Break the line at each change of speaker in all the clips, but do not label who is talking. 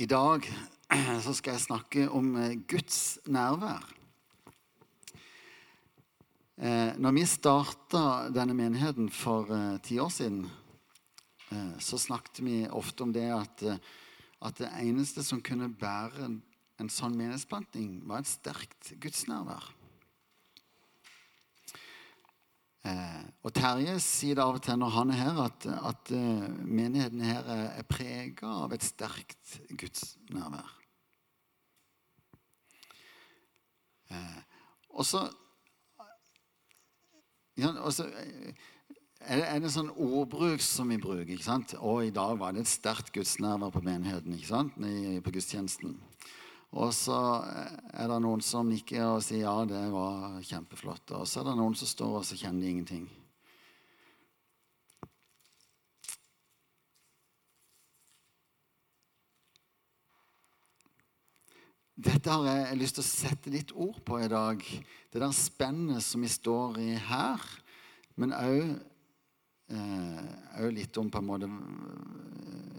I dag så skal jeg snakke om eh, Guds nærvær. Eh, når vi starta denne menigheten for eh, ti år siden, så snakket vi ofte om det at, at det eneste som kunne bære en sånn menighetsplanting, var et sterkt gudsnærvær. Eh, og Terje sier det av og til når han er her, at, at uh, menigheten her er, er prega av et sterkt gudsnærvær. Eh, og så ja, eh, er det, er det sånn ordbruk som vi bruker. ikke sant? Og i dag var det et sterkt gudsnærvær på menigheten ikke sant? I, på gudstjenesten. Og så er det noen som nikker og sier ja, det var kjempeflott. Og så er det noen som står og så kjenner de ingenting. Dette har jeg lyst til å sette litt ord på i dag. Det der spennet som vi står i her, men òg eh, litt om på en måte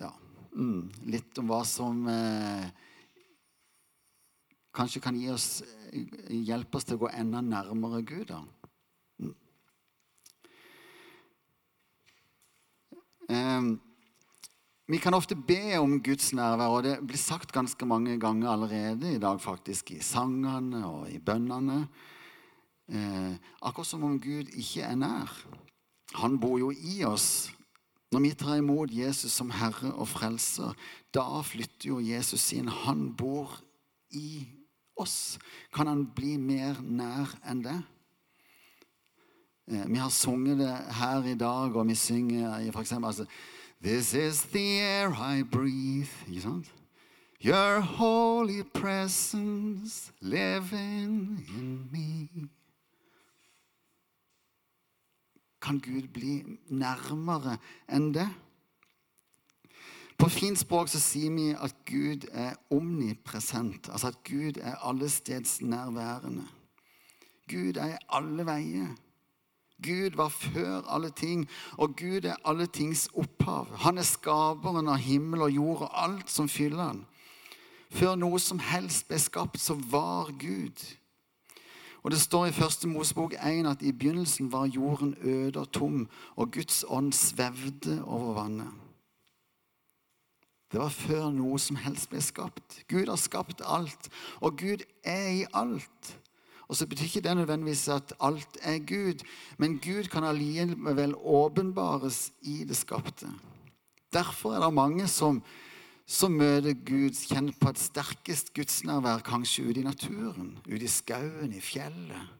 Ja, mm, litt om hva som eh, kanskje kan oss, hjelpe oss til å gå enda nærmere Gud. da. Um, vi kan ofte be om Guds nærvær, og det blir sagt ganske mange ganger allerede i dag, faktisk, i sangene og i bønnene. Eh, akkurat som om Gud ikke er nær. Han bor jo i oss. Når vi tar imot Jesus som Herre og Frelser, da flytter jo Jesus inn. Han bor i oss. Kan han bli mer nær enn det? Eh, vi har sunget det her i dag, og vi synger eksempel altså, This is the air I breathe. Ikke sant? Your holy presence living in me. Kan Gud bli nærmere enn det? På fint språk så sier vi at Gud er omnipresent. Altså at Gud er allesteds nærværende. Gud er i alle veier. Gud var før alle ting, og Gud er alle tings opphav. Han er skaperen av himmel og jord og alt som fyller han. Før noe som helst ble skapt, så var Gud. Og Det står i første Mosebok 1 at i begynnelsen var jorden øde og tom, og Guds ånd svevde over vannet. Det var før noe som helst ble skapt. Gud har skapt alt, og Gud er i alt. Og så betyr ikke det nødvendigvis at alt er Gud, men Gud kan allikevel åpenbares i det skapte. Derfor er det mange som, som møter Gud, kjenner på et sterkest gudsnærvær kanskje ute i naturen, ute i skauen, i fjellet.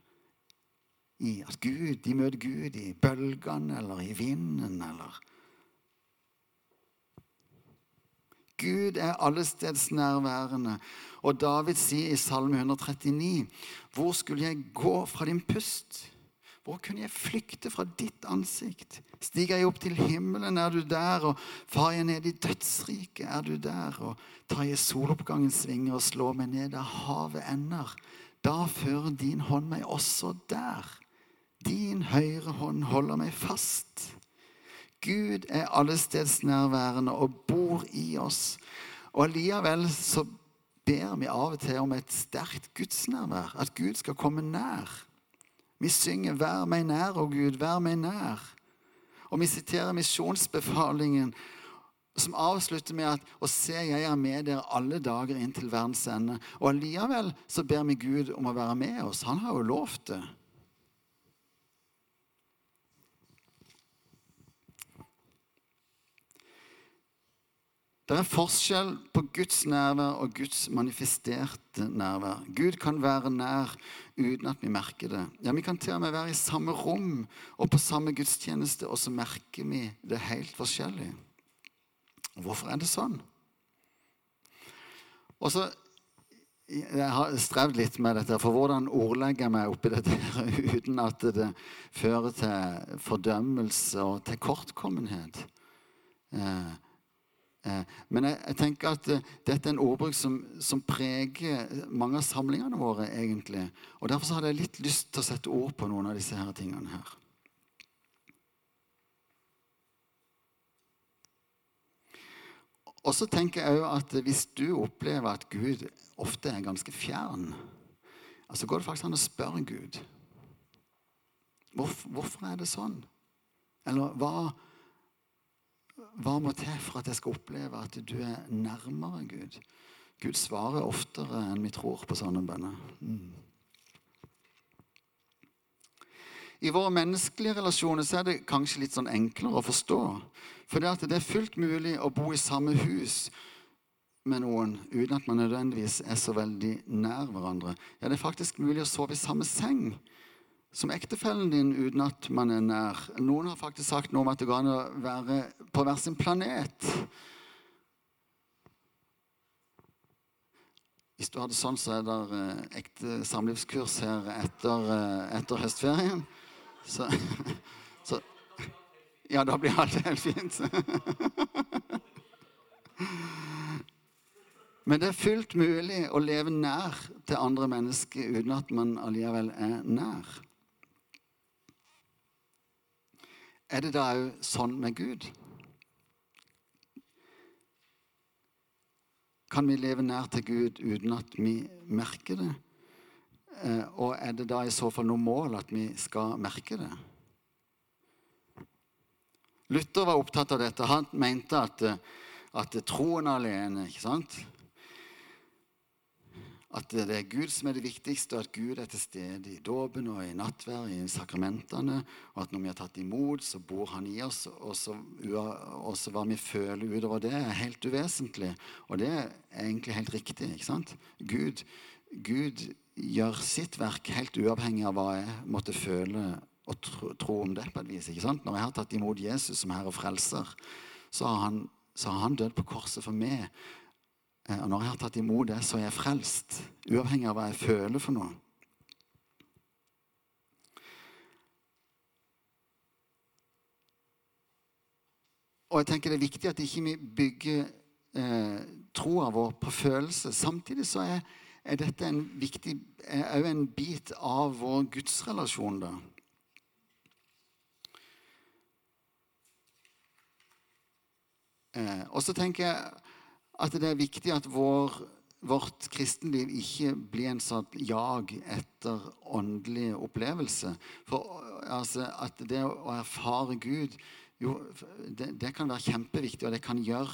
I at Gud, De møter Gud i bølgene eller i vinden eller Gud er allestedsnærværende. Og David sier i Salme 139.: Hvor skulle jeg gå fra din pust? Hvor kunne jeg flykte fra ditt ansikt? Stiger jeg opp til himmelen, er du der? Og far jeg ned i dødsriket, er du der? Og tar jeg soloppgangens svinger og slår meg ned der havet ender? Da fører din hånd meg også der. Din høyre hånd holder meg fast. Gud er allestedsnærværende og bor i oss. Og Allikevel så ber vi av og til om et sterkt gudsnærvær. At Gud skal komme nær. Vi synger 'Vær meg nær, å Gud, vær meg nær'. Og vi siterer misjonsbefalingen som avslutter med at 'Å se, jeg er med dere alle dager inn til verdens ende'. Og allikevel så ber vi Gud om å være med oss. Han har jo lovt det. Det er forskjell på Guds nærvær og Guds manifesterte nærvær. Gud kan være nær uten at vi merker det. Ja, Vi kan til og med være i samme rom og på samme gudstjeneste, og så merker vi det helt forskjellig. Hvorfor er det sånn? Og så, Jeg har strevd litt med dette, for hvordan ordlegger jeg meg oppi dette uten at det fører til fordømmelse og til kortkommenhet? Eh, men jeg, jeg, tenker at uh, dette er en ordbruk som, som, preger mange av samlingene våre. egentlig. Og Derfor hadde jeg litt lyst til å sette ord på noen av disse her tingene. her. Og så tenker jeg òg at hvis du opplever at Gud ofte er ganske fjern, altså går det faktisk an å spørre Gud hvorfor, hvorfor er det sånn? Eller hva, hva må til for at jeg skal oppleve at du er nærmere Gud? Gud svarer oftere enn vi tror på sånne bønner. Mm. I våre menneskelige relasjoner så er det kanskje litt sånn enklere å forstå. For det, er fullt mulig å bo i samme hus med noen uten at man nødvendigvis er så veldig nær hverandre. Ja, det er faktisk mulig å sove i samme seng som ektefellen din uten at man er nær. Noen har faktisk sagt noe om at det går an å være på hver sin planet. Hvis du har det sånn, så er det eh, ekte samlivskurs her etter, eh, etter høstferien. Så, så, Ja, da blir alt helt fint. Men det er fullt mulig å leve nær til andre mennesker uten at man allikevel er nær. Er det da òg sånn med Gud? Kan vi leve nær til Gud uten at vi merker det? Eh, og er det da i så fall noe mål at vi skal merke det? Luther var opptatt av dette. Han mente at, at troen alene ikke sant? At det er Gud som er det viktigste, og at Gud er til stede i dåpen og i nattverd, i sakramentene. Og at når vi har tatt imot, så bor Han i oss. Og så, og så hva vi føler utover det, er helt uvesentlig. Og det er egentlig helt riktig. ikke sant? Gud, Gud gjør sitt verk helt uavhengig av hva jeg måtte føle og tro, tro om det. på et vis, ikke sant? Når jeg har tatt imot Jesus som Herre og Frelser, så har han, så har han dødd på korset for meg. Eh, og når jeg har tatt imot det, så er jeg frelst. Uavhengig av hva jeg føler for noe. Og jeg tenker Det er viktig at ikke vi ikke bygger eh, troa vår på følelse. Samtidig så er er dette en viktig, òg en bit av vår gudsrelasjon. da. Eh, og så tenker jeg at det er viktig at vår, vårt kristenliv ikke blir en sånn jag etter åndelig opplevelse. For altså, at det å erfare Gud jo, det, det, kan være kjempeviktig, og det kan gjøre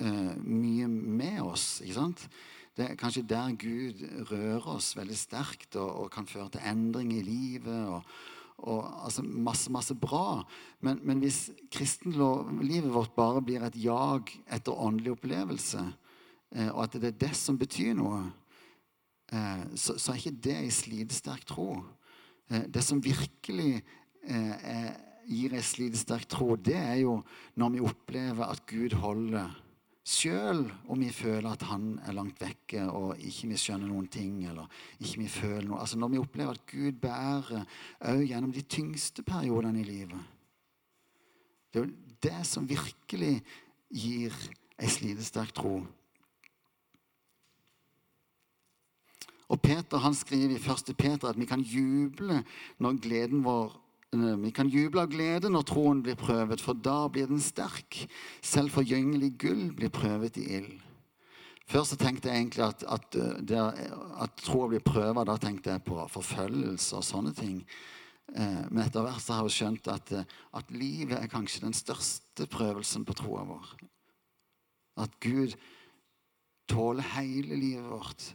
uh, mye med oss. ikke sant? Det er kanskje der Gud rører oss veldig sterkt og, og kan føre til endring i livet. og, altså Masse, masse bra. Men, men hvis kristenlivet vårt bare blir et jag etter åndelig opplevelse, eh, og at det er det som betyr noe, eh, så, så, er ikke det ei slitesterk tro. Eh, det som virkelig eh, gir ei slitesterk tro, det er jo når vi opplever at Gud holder Sjøl om vi føler at han er langt vekke og ikke vi skjønner noen ting. eller ikke vi føler noe. Altså Når vi opplever at Gud bærer òg gjennom de tyngste periodene i livet. Det er jo det som virkelig gir ei slitesterk tro. Og Peter han skriver i 1. Peter at vi kan juble når gleden vår vi kan juble av glede når troen blir prøvet, for da blir den sterk. Selv forgyngelig gull blir prøvet i ild. Før så tenkte jeg egentlig at, at, eh, at troa blir prøvet, da tenkte jeg på forfølgelse og sånne ting. Eh, men etter hvert så har jeg skjønt at, at livet er kanskje den største prøvelsen på troa vår. At Gud tåler hele livet vårt,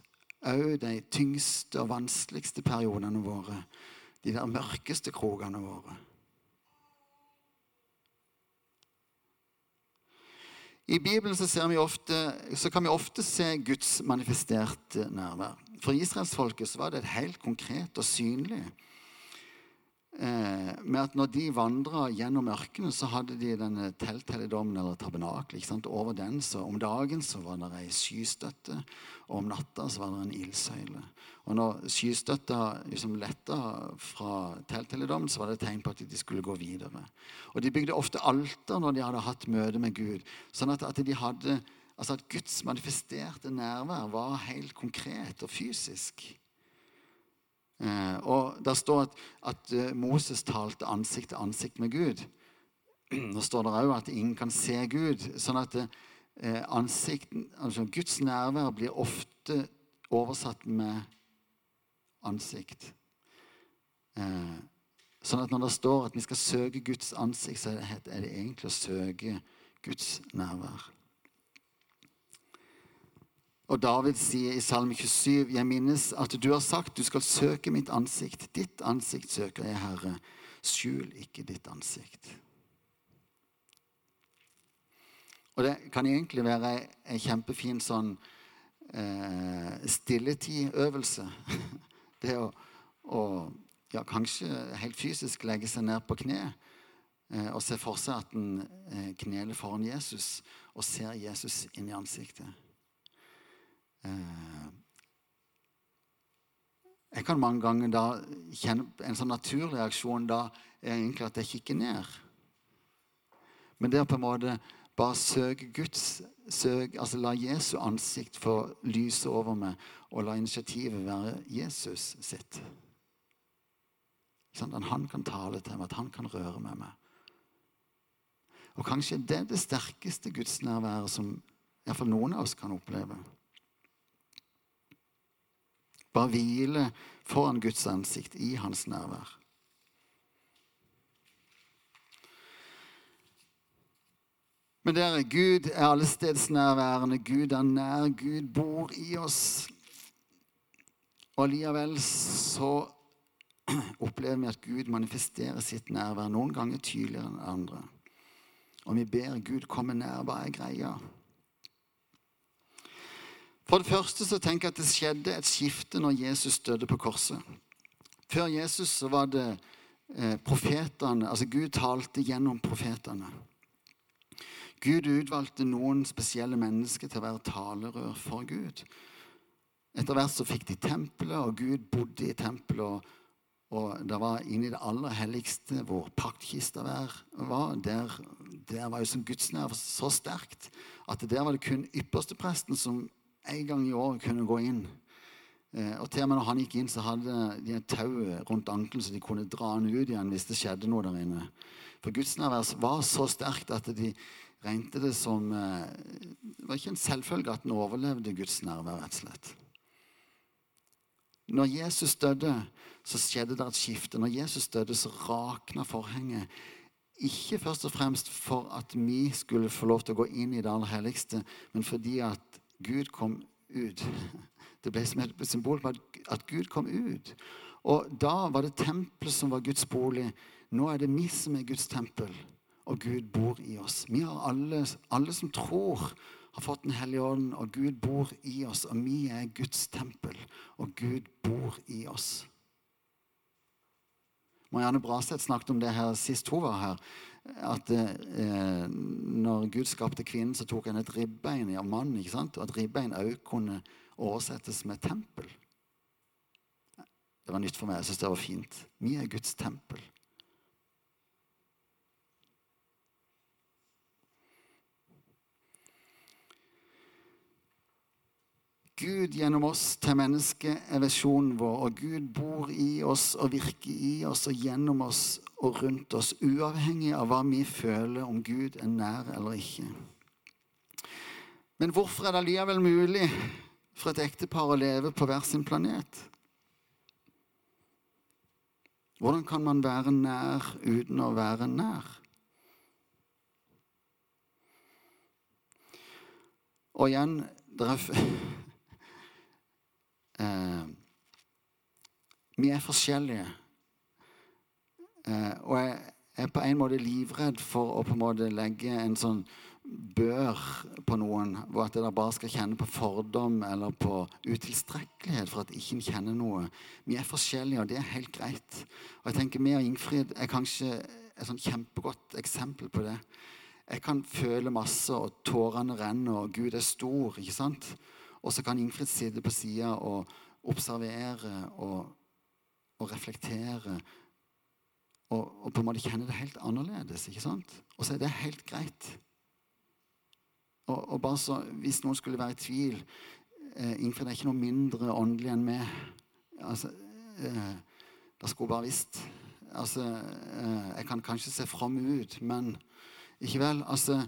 òg de tyngste og vanskeligste periodene våre de der mørkeste krokene våre. I Bibelen så, ofte, så, kan vi ofte se Guds manifesterte nærvær. For israelsfolket var det et helt konkret og synlig eh, med at når de vandra gjennom ørkenen, så hadde de denne telthelligdommen eller tabernakelet. Over den så om dagen så var det ei skystøtte, og om natta så var det en ildsøyle. Og når skystøtta liksom letta fra telthelligdommen, så var det et tegn på at de skulle gå videre. Og de bygde ofte alter når de hadde hatt møte med Gud. sånn at, at de hadde Altså at Guds manifesterte nærvær var helt konkret og fysisk. Eh, og Der står at, at eh, Moses talte ansikt til ansikt med Gud. Nå står det òg at ingen kan se Gud. sånn at, ansikten, altså Guds nærvær blir ofte oversatt med ansikt. Eh, sånn at når det står at vi skal søke Guds ansikt, så er det egentlig å søke Guds nærvær. Og David sier i Salme 27.: Jeg minnes at du har sagt du skal søke mitt ansikt. Ditt ansikt søker jeg, Herre. Skjul ikke ditt ansikt. Og det kan egentlig være en kjempefin sånn eh, stilletidøvelse. Det å, å ja, kanskje helt fysisk legge seg ned på kne eh, og se for seg at en eh, kneler foran Jesus og ser Jesus inn i ansiktet. Eh, jeg kan mange ganger da kjenne en sånn naturlig reaksjon da er egentlig at jeg kikker ned. Men det å på en måte bare søke Guds søk, altså La Jesu ansikt få lyse over meg, og la initiativet være Jesus sitt. Sånn at han kan tale til meg, at han kan røre med meg. Og kanskje det er det sterkeste gudsnærværet som iallfall noen av oss kan oppleve. Bare hvile foran Guds ansikt i hans nærvær. Men dere, Gud er allestedsnærværende. Gud er nær. Gud bor i oss. Og allikevel så opplever vi at Gud manifesterer sitt nærvær noen ganger tydeligere enn andre. Og vi ber Gud komme nær. Hva er greia? For det første så tenker jeg at det skjedde et skifte når Jesus døde på korset. Før Jesus så var det eh, profetene, altså Gud talte gjennom profetene. Gud utvalgte noen spesielle mennesker til å være talerør for Gud. Etter hvert så fikk de tempelet, og Gud bodde i tempelet. Og, og det var inni det aller helligste, hvor paktkista var. Der, der var jo som gudsnerv så sterkt at der var det kun ypperstepresten som en gang i året kunne gå inn. Eh, og til og med når han gikk inn, så hadde de et tau rundt ankelen, så de kunne dra han ut igjen hvis det skjedde noe der inne. For gudsnærvær var så sterkt at de regnet det som eh, Det var ikke en selvfølge at den overlevde Guds nærvær, rett og slett. Når Jesus døde, så skjedde det et skifte. Når Jesus døde, så rakna forhenget. Ikke først og fremst for at vi skulle få lov til å gå inn i det aller helligste, men fordi at Gud kom ut. Det ble som et symbol på at Gud kom ut. Og da var det tempelet som var Guds bolig. Nå er det vi som er Guds tempel og Gud bor i oss. Vi har alle, alle som tror, har fått Den hellige ånd, og Gud bor i oss. Og vi er Guds tempel, og Gud bor i oss. Marianne Braseth snakket om det her sist hun var her. At eh, når Gud skapte kvinnen, så tok han et ribbein av mannen. ikke sant? Og at ribbein òg kunne oversettes med tempel. Det var nytt for meg. Jeg syns det var fint. Vi er Guds tempel. Gud gjennom oss til mennesket er visjonen vår, og Gud bor i oss og virker i oss og gjennom oss og rundt oss, uavhengig av hva vi føler om Gud er nær eller ikke. Men hvorfor er det allikevel mulig for et ektepar å leve på hver sin planet? Hvordan kan man være nær uten å være nær? Og igjen det Eh, vi er forskjellige. Eh, og jeg er på en måte livredd for å på en måte legge en sånn bør på noen, hvor at jeg bare skal kjenne på fordom eller på utilstrekkelighet for at ikke kjenner noe. Vi er forskjellige, og det er helt greit. Og jeg tenker Vi og Ingfrid er kanskje et sånn kjempegodt eksempel på det. Jeg kan føle masse, og tårene renner, og Gud er stor. ikke sant? Og så kan Ingfrid sitte på sida og observere og, og reflektere. Og, og, på en måte kjenne det helt annerledes. ikke sant? Og så er det helt greit. Og, og bare så, Hvis noen skulle være i tvil eh, Ingfrid er ikke noe mindre åndelig enn meg. Altså, eh, Det skulle bare visst. Altså, eh, jeg kan kanskje se from ut, men ikke vel? Altså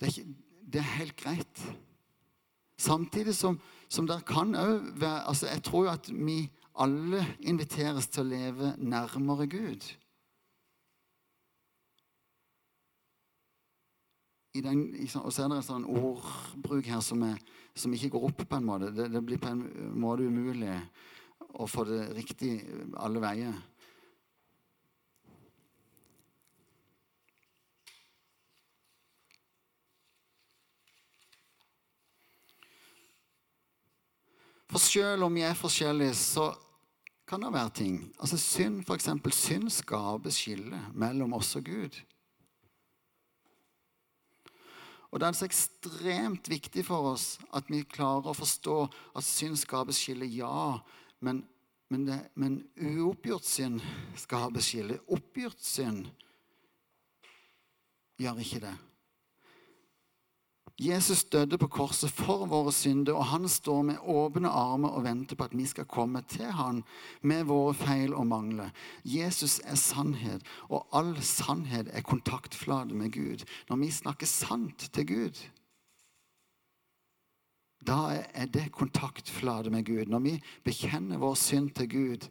Det er, ikke, det er helt greit. Samtidig som, som det kan òg være altså Jeg tror jo at vi alle inviteres til å leve nærmere Gud. Den, og så er det en sånn ordbruk her som, er, som, ikke går opp på en måte. Det, det, blir på en måte umulig å få det riktig alle veier. For selv om vi er forskjellige, så kan det være ting. Altså Synd, for eksempel, synd skaper skille mellom oss og Gud. Og Det er så ekstremt viktig for oss at vi klarer å forstå at synd skaper skille, ja. Men, men, det, men uoppgjort synd skaper skille. Oppgjort synd gjør ikke det. Jesus døde på korset for våre synder, og han står med åpne armer og venter på at vi skal komme til han med våre feil og mangler. Jesus er sannhet, og all sannhet er kontaktflate med Gud. Når vi snakker sant til Gud, da er det kontaktflate med Gud. Når vi bekjenner vår synd til Gud,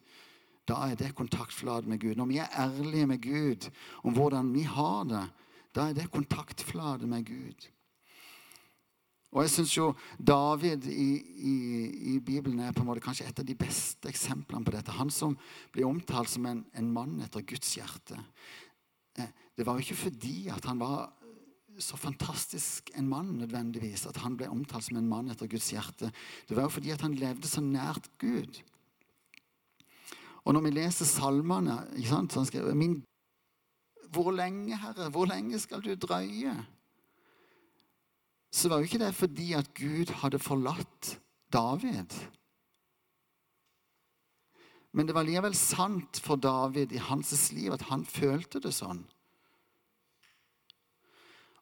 da er det kontaktflate med Gud. Når vi er ærlige med Gud om hvordan vi har det, da er det kontaktflate med Gud. Og jeg syns jo David i, i, i, Bibelen er på en måte kanskje et av de beste eksemplene på dette. Han som blir omtalt som en, en mann etter Guds hjerte. Eh, det var jo ikke fordi at han var så fantastisk en mann nødvendigvis, at han ble omtalt som en mann etter Guds hjerte. Det var jo fordi at han levde så nært Gud. Og når vi leser salmene ikke sant, så han skrev, Hvor lenge, Herre, hvor lenge skal du drøye? Så var jo ikke det fordi at Gud hadde forlatt David. Men det var likevel sant for David i hans liv at han følte det sånn.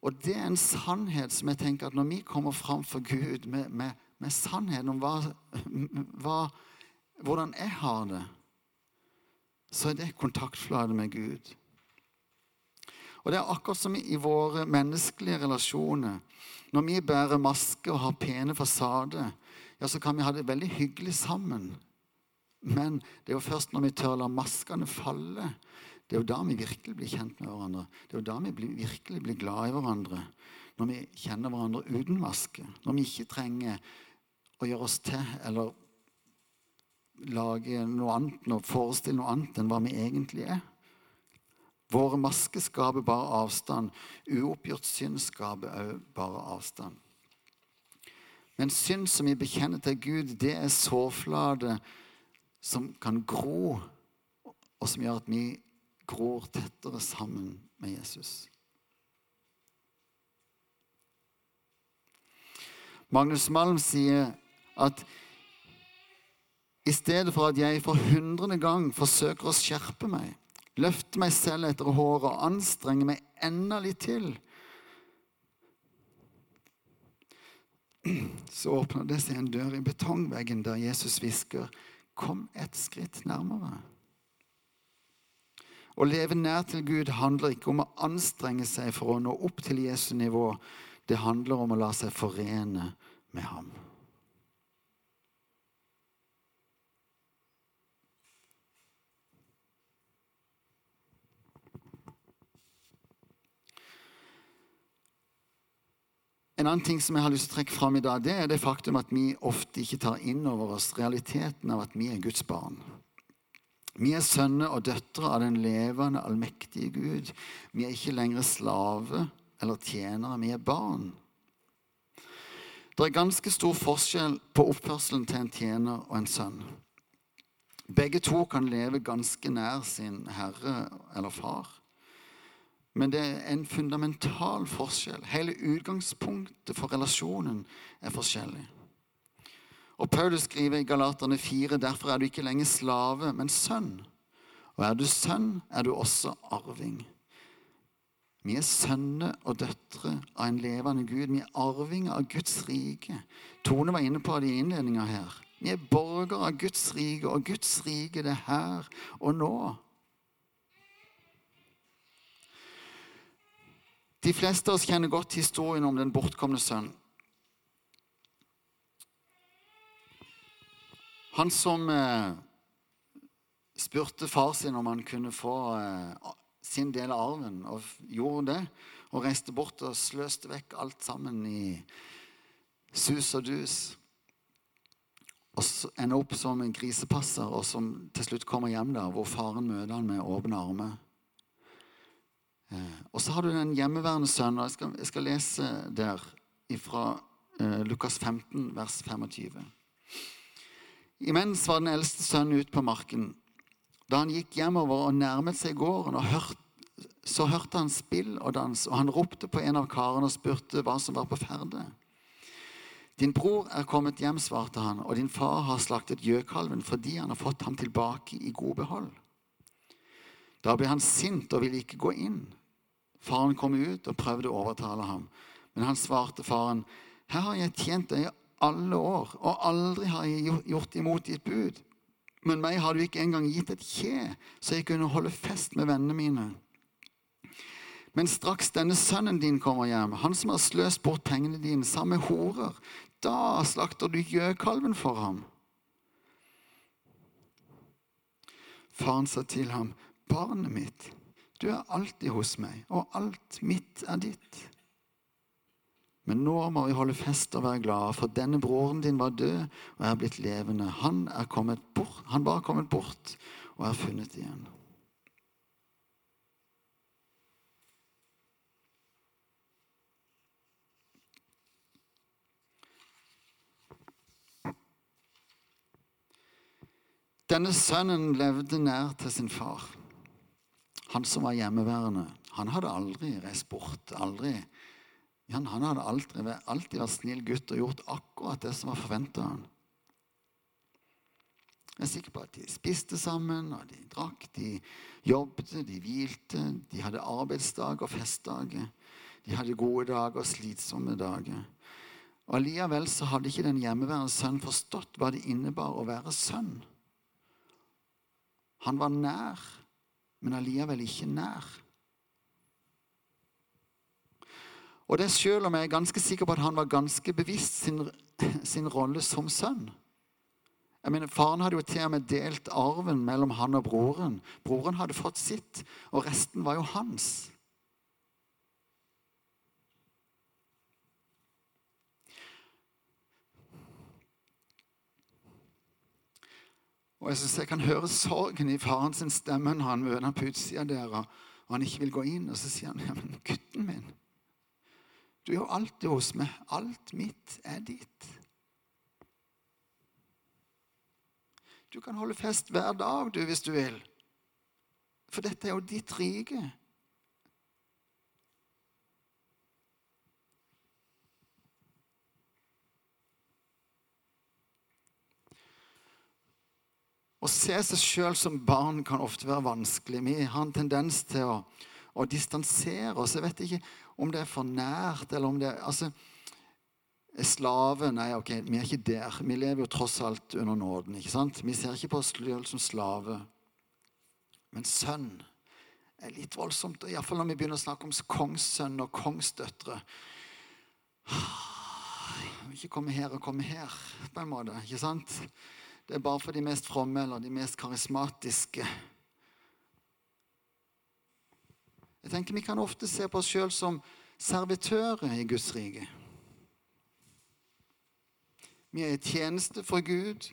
Og det er en sannhet som jeg tenker at når vi kommer fram for Gud med, med, med sannheten om hva, hva, hvordan jeg har det, så er det kontaktflate med Gud. Og det er akkurat som i våre menneskelige relasjoner. Når vi bærer maske og har pene fasader, ja, så kan vi ha det veldig hyggelig sammen. Men det er jo først når vi tør la maskene falle, det er jo da vi virkelig blir kjent med hverandre. Det er jo da vi blir, virkelig blir glad i hverandre. Når vi kjenner hverandre uten maske. Når vi ikke trenger å gjøre oss til eller lage noe annet forestille noe annet enn hva vi egentlig er. Våre masker skaper bare avstand. Uoppgjort synd skaper òg bare avstand. Men synd som vi bekjenner til Gud, det er sårflate som kan gro, og som gjør at vi gror tettere sammen med Jesus. Magnus Malm sier at i stedet for at jeg for hundrede gang forsøker å skjerpe meg, løfte meg selv etter håret og anstrenge meg enda litt til. Så åpner det seg en dør i betongveggen der Jesus hvisker, 'Kom et skritt nærmere'. Å leve nær til Gud handler ikke om å anstrenge seg for å nå opp til Jesu nivå. Det handler om å la seg forene med ham. En annen ting som jeg har lyst til å trekke fram i dag, det er det faktum at vi ofte ikke tar inn over oss realiteten av at vi er Guds barn. Vi er sønner og døtre av den levende, allmektige Gud. Vi er ikke lenger slave eller tjenere, vi er barn. Det er ganske stor forskjell på oppførselen til en tjener og en sønn. Begge to kan leve ganske nær sin herre eller far. Men det er en fundamental forskjell. Hele utgangspunktet for relasjonen er forskjellig. Og Paulus skriver i Galaterne 4.: Derfor er du ikke lenger slave, men sønn. Og er du sønn, er du også arving. Vi er sønner og døtre av en levende Gud. Vi er arvinger av Guds rike. Tone var inne på det i innledninga her. Vi er borgere av Guds rike, og Guds rike det er her og nå. De fleste av oss kjenner godt historien om den bortkomne sønnen. Han som eh, spurte far sin om han kunne få eh, sin del av arven, og gjorde det. Og reiste bort og sløste vekk alt sammen i sus og dus. Og ender opp som en grisepasser, og som til slutt kommer hjem der, hvor faren møter han med åpne armer. Eh, og så har du den hjemmeværende sønnen, jeg skal, jeg skal lese der fra eh, Lukas 15, vers 25. Imens var den eldste sønnen ute på marken. Da han gikk hjemover og nærmet seg gården, og hørte, så hørte han spill og dans, og han ropte på en av karene og spurte hva som var på ferde. Din bror er kommet hjem, svarte han, og din far har slaktet gjøkalven fordi han har fått ham tilbake i god behold. Da ble han sint og ville ikke gå inn. Faren kom ut og prøvde å overtale ham, men han svarte faren, her har jeg tjent deg i alle år, og aldri har jeg gjort imot ditt bud. Men meg har du ikke engang gitt et kje, så jeg kunne holde fest med vennene mine. Men straks denne sønnen din kommer hjem, han som har sløst bort pengene dine sammen med horer, da slakter du gjøkalven for ham. Faren sa til ham, barnet mitt, du er alltid hos meg, og alt mitt er ditt. Men nå må vi holde fest og være glade, for denne broren din var død og er blitt levende. Han, er kommet bort, han var kommet bort og er funnet igjen. Denne sønnen levde nær til sin far. Han som var hjemmeværende. Han hadde aldri reist bort. aldri han, han hadde alltid, alltid, vært snill gutt og gjort akkurat det som var forventa han. Jeg er sikker på at de spiste sammen, og de drakk, de jobbet, de hvilte. De hadde arbeidsdag og festdager. De hadde gode dager og slitsomme dager. Og Allikevel så hadde ikke den hjemmeværende sønnen forstått hva det innebar å være sønn. Han var nær, men allikevel ikke nær. Og det selv om jeg er ganske sikker på at han var ganske bevisst sin, sin rolle som sønn. Jeg mener, Faren hadde jo til og med delt arven mellom han og broren. Broren hadde fått sitt, og resten var jo hans. Og Jeg synes jeg kan høre sorgen i faren sin stemme når han møter ham på utsida der, og han ikke vil gå inn. Og så sier han, ja, men gutten min du er jo alltid hos meg. Alt mitt er ditt. Du kan holde fest hver dag, du, hvis du vil. For dette er jo ditt rike. Å se seg sjøl som barn kan ofte være vanskelig. Vi har en tendens til å, å distansere oss. Jeg vet ikke om det er for nært, eller om det er altså, Slave Nei, ok, vi er ikke der. Vi lever jo tross alt under nåden. ikke sant? Vi ser ikke på oss sjøl som slave. Men sønn er litt voldsomt. Iallfall når vi begynner å snakke om kongssønn og kongsdøtre. Ikke komme her og komme her, på en måte. ikke sant? Det er bare for de mest fromme eller de mest karismatiske. Jeg tenker Vi kan ofte se på oss sjøl som servitører i Guds rike. Vi er i tjeneste for Gud.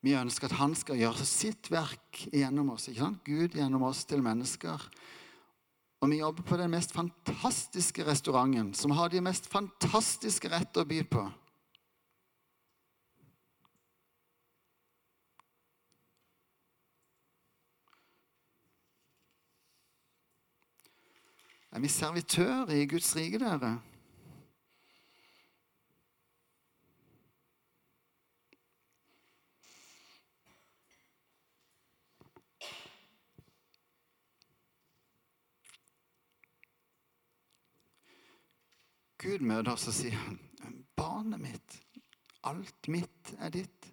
Vi ønsker at han skal gjøre sitt verk gjennom oss. ikke sant? Gud gjennom oss til mennesker. Og vi jobber på den mest fantastiske restauranten, som har de mest fantastiske retter å by på. Er vi servitører i Guds rike, dere? Gud møter oss og sier, 'Barnet mitt, alt mitt er ditt.'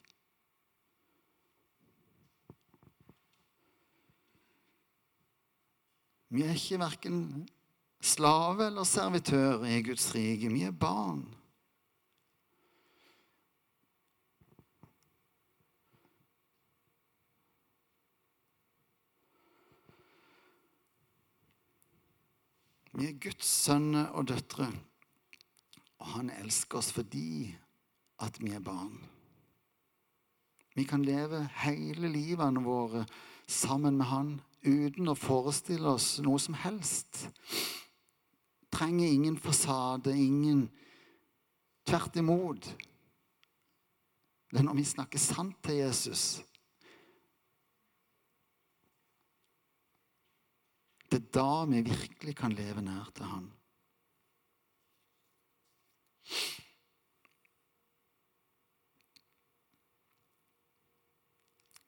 Vi er ikke verken slave eller servitør i Guds rike. Vi er barn. Vi er Guds sønner og døtre, og han elsker oss fordi at vi er barn. Vi kan leve hele livene våre sammen med han uten å forestille oss noe som helst. Trenger ingen fasade, ingen Tvert imot. Det er når vi snakker sant til Jesus Det er da vi virkelig kan leve nær til Han.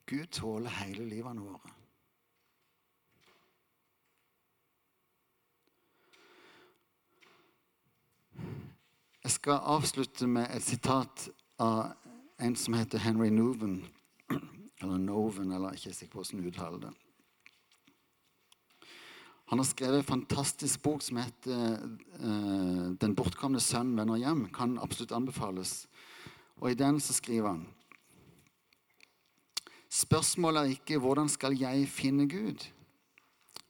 Gud tåler hele livene våre. Jeg skal avslutte med et sitat av en som heter Henry Noven. Eller Noven, eller ikke sikker på hvordan uttaler det. Han har skrevet en fantastisk bok som heter uh, 'Den bortkomne sønn vender hjem'. Kan absolutt anbefales. Og I den så skriver han Spørsmålet er ikke 'hvordan skal jeg finne Gud',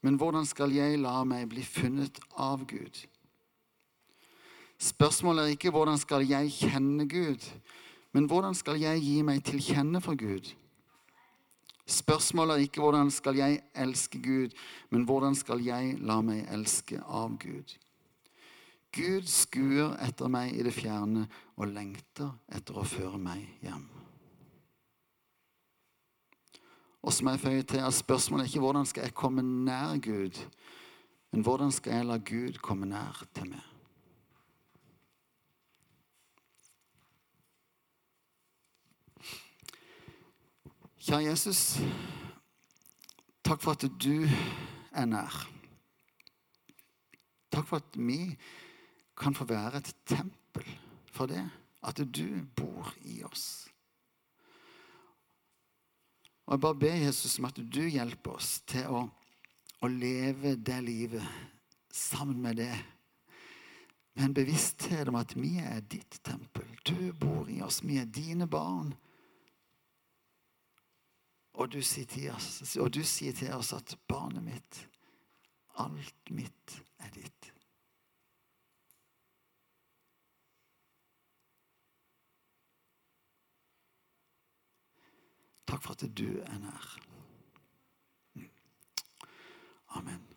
men 'hvordan skal jeg la meg bli funnet av Gud'? Spørsmålet er ikke 'hvordan skal jeg kjenne Gud', men 'hvordan skal jeg gi meg til kjenne for Gud'? Spørsmålet er ikke 'hvordan skal jeg elske Gud', men 'hvordan skal jeg la meg elske av Gud'? Gud skuer etter meg i det fjerne og lengter etter å føre meg hjem. Og som jeg føyer til at Spørsmålet er ikke 'hvordan skal jeg komme nær Gud', men 'hvordan skal jeg la Gud komme nær til meg'? Kjære Jesus, takk for at du er nær. Takk for at vi kan få være et tempel for det, at du bor i oss. Og Jeg bare ber Jesus om at du hjelper oss til å, å leve det livet sammen med det. Med en bevissthet om at vi er ditt tempel. Du bor i oss. Vi er dine barn. Og du, sier til oss, og du sier til oss at 'barnet mitt, alt mitt er ditt'. Takk for at du er nær. Mm. Amen.